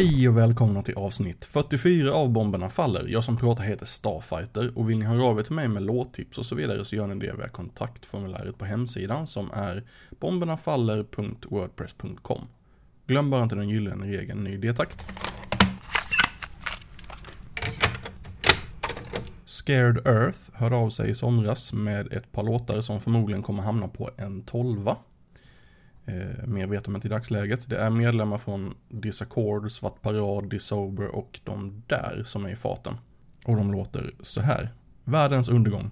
Hej och välkomna till avsnitt 44 av Bomberna Faller. Jag som pratar heter Starfighter och vill ni höra av er till mig med låttips och så vidare så gör ni det via kontaktformuläret på hemsidan som är bombernafaller.wordpress.com. Glöm bara inte den gyllene regeln ny detakt. Scared Earth hörde av sig i somras med ett par låtar som förmodligen kommer hamna på en tolva. Eh, mer vet de inte i dagsläget. Det är medlemmar från Disaccord, Svart Parad, Disober och de där som är i farten. Och de låter så här. Världens undergång.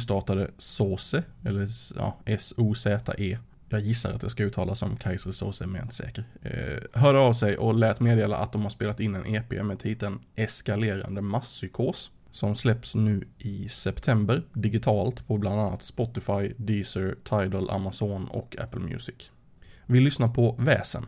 Nystartade Sose, eller ja, S-O-Z-E. Jag gissar att det ska uttalas som Kaiser SOSE, men jag är inte säker. Eh, hörde av sig och lät meddela att de har spelat in en EP med titeln Eskalerande masspsykos. Som släpps nu i september digitalt på bland annat Spotify, Deezer, Tidal, Amazon och Apple Music. Vi lyssnar på Väsen.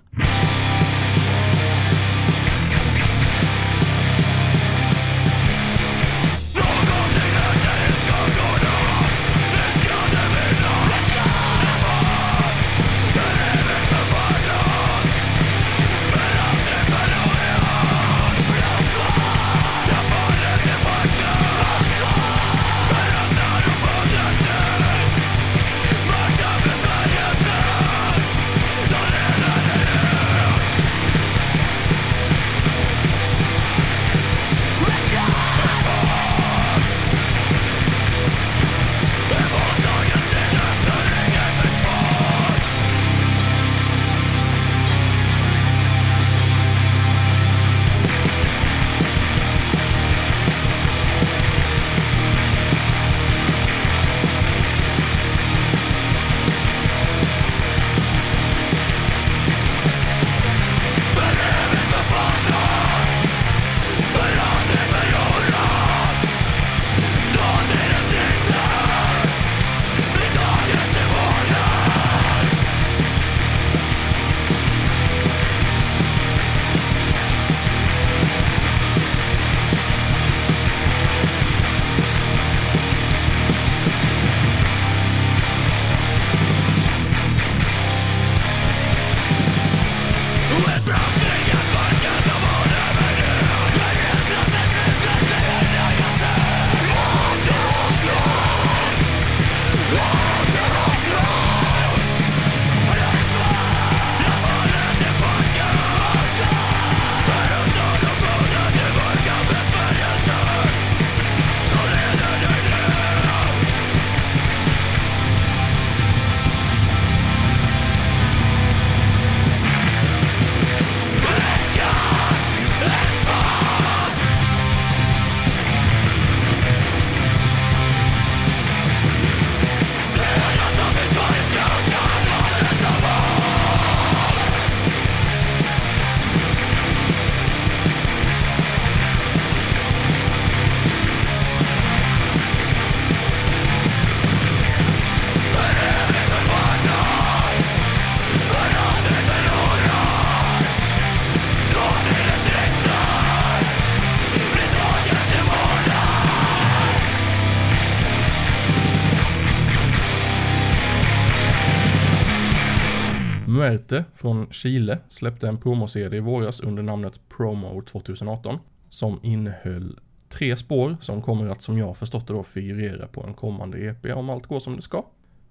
Muerte från Chile släppte en promo-CD i våras under namnet Promo 2018 som innehöll tre spår som kommer att, som jag förstått det då, figurera på en kommande EP om allt går som det ska.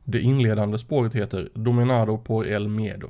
Det inledande spåret heter Dominado por el Miedo.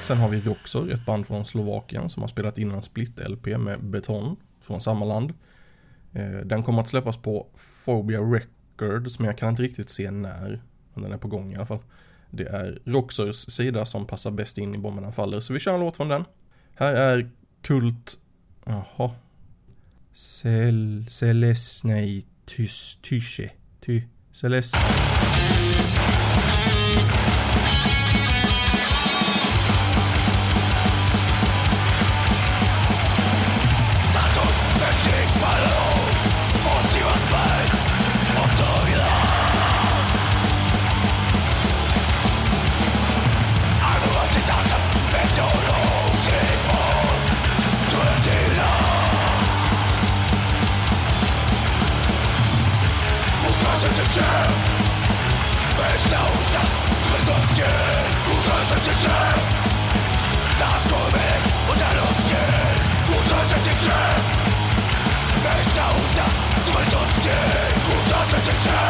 Sen har vi Roxor, ett band från Slovakien som har spelat in en split-LP med Beton från samma land. Eh, den kommer att släppas på Phobia Records, men jag kan inte riktigt se när. Men den är på gång i alla fall. Det är Roxors sida som passar bäst in i Bomberna Faller, så vi kör en låt från den. Här är Kult... Jaha. Cel... Celesnei Tys... Tysche. Ty... Celest... Kurza, ty, ty, ty.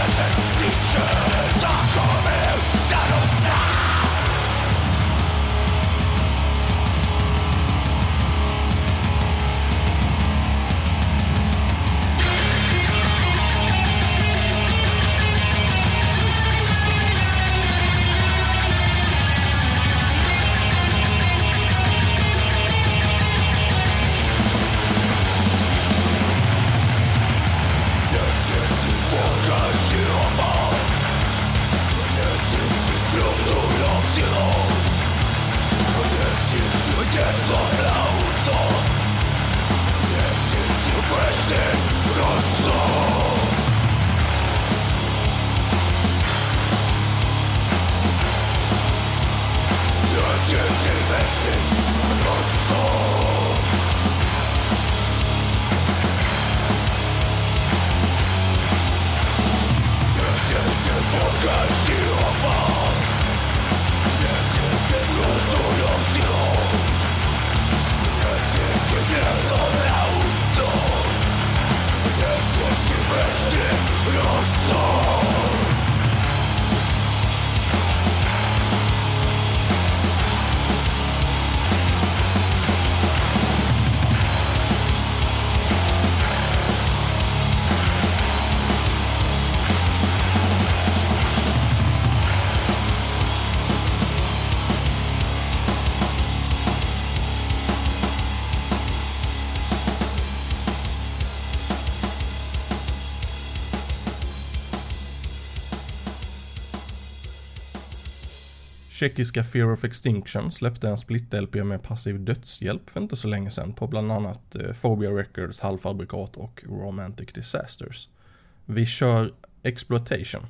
Just do. Tjeckiska Fear of Extinction släppte en split-LP med passiv dödshjälp för inte så länge sedan på bland annat eh, Phobia Records, Halvfabrikat och Romantic Disasters. Vi kör Exploitation.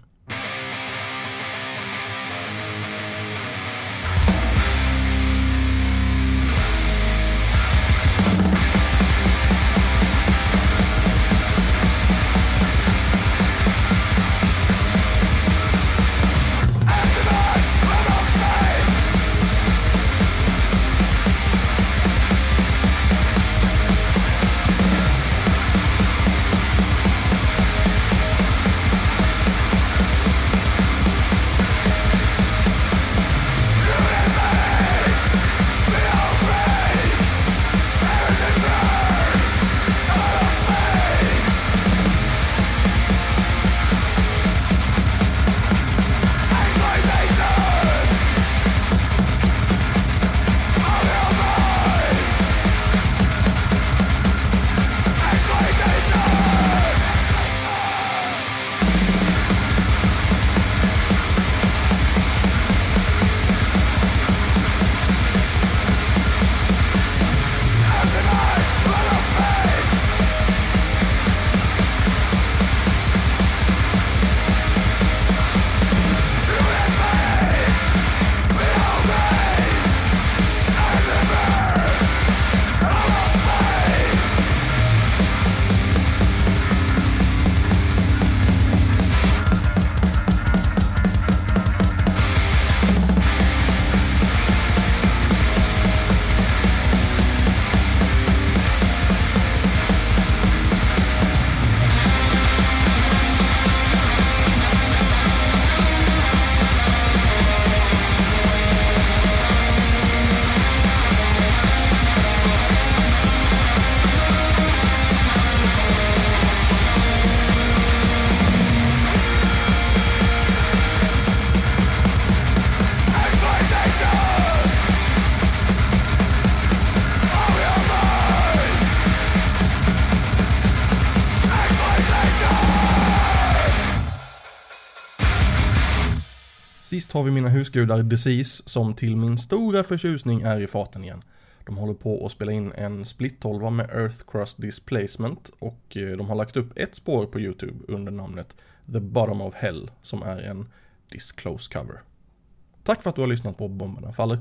Sist har vi mina husgudar Disease som till min stora förtjusning är i farten igen. De håller på att spela in en splittolva med Earth Crust Displacement och eh, de har lagt upp ett spår på YouTube under namnet The Bottom of Hell som är en Disclose cover. Tack för att du har lyssnat på Bomberna Faller.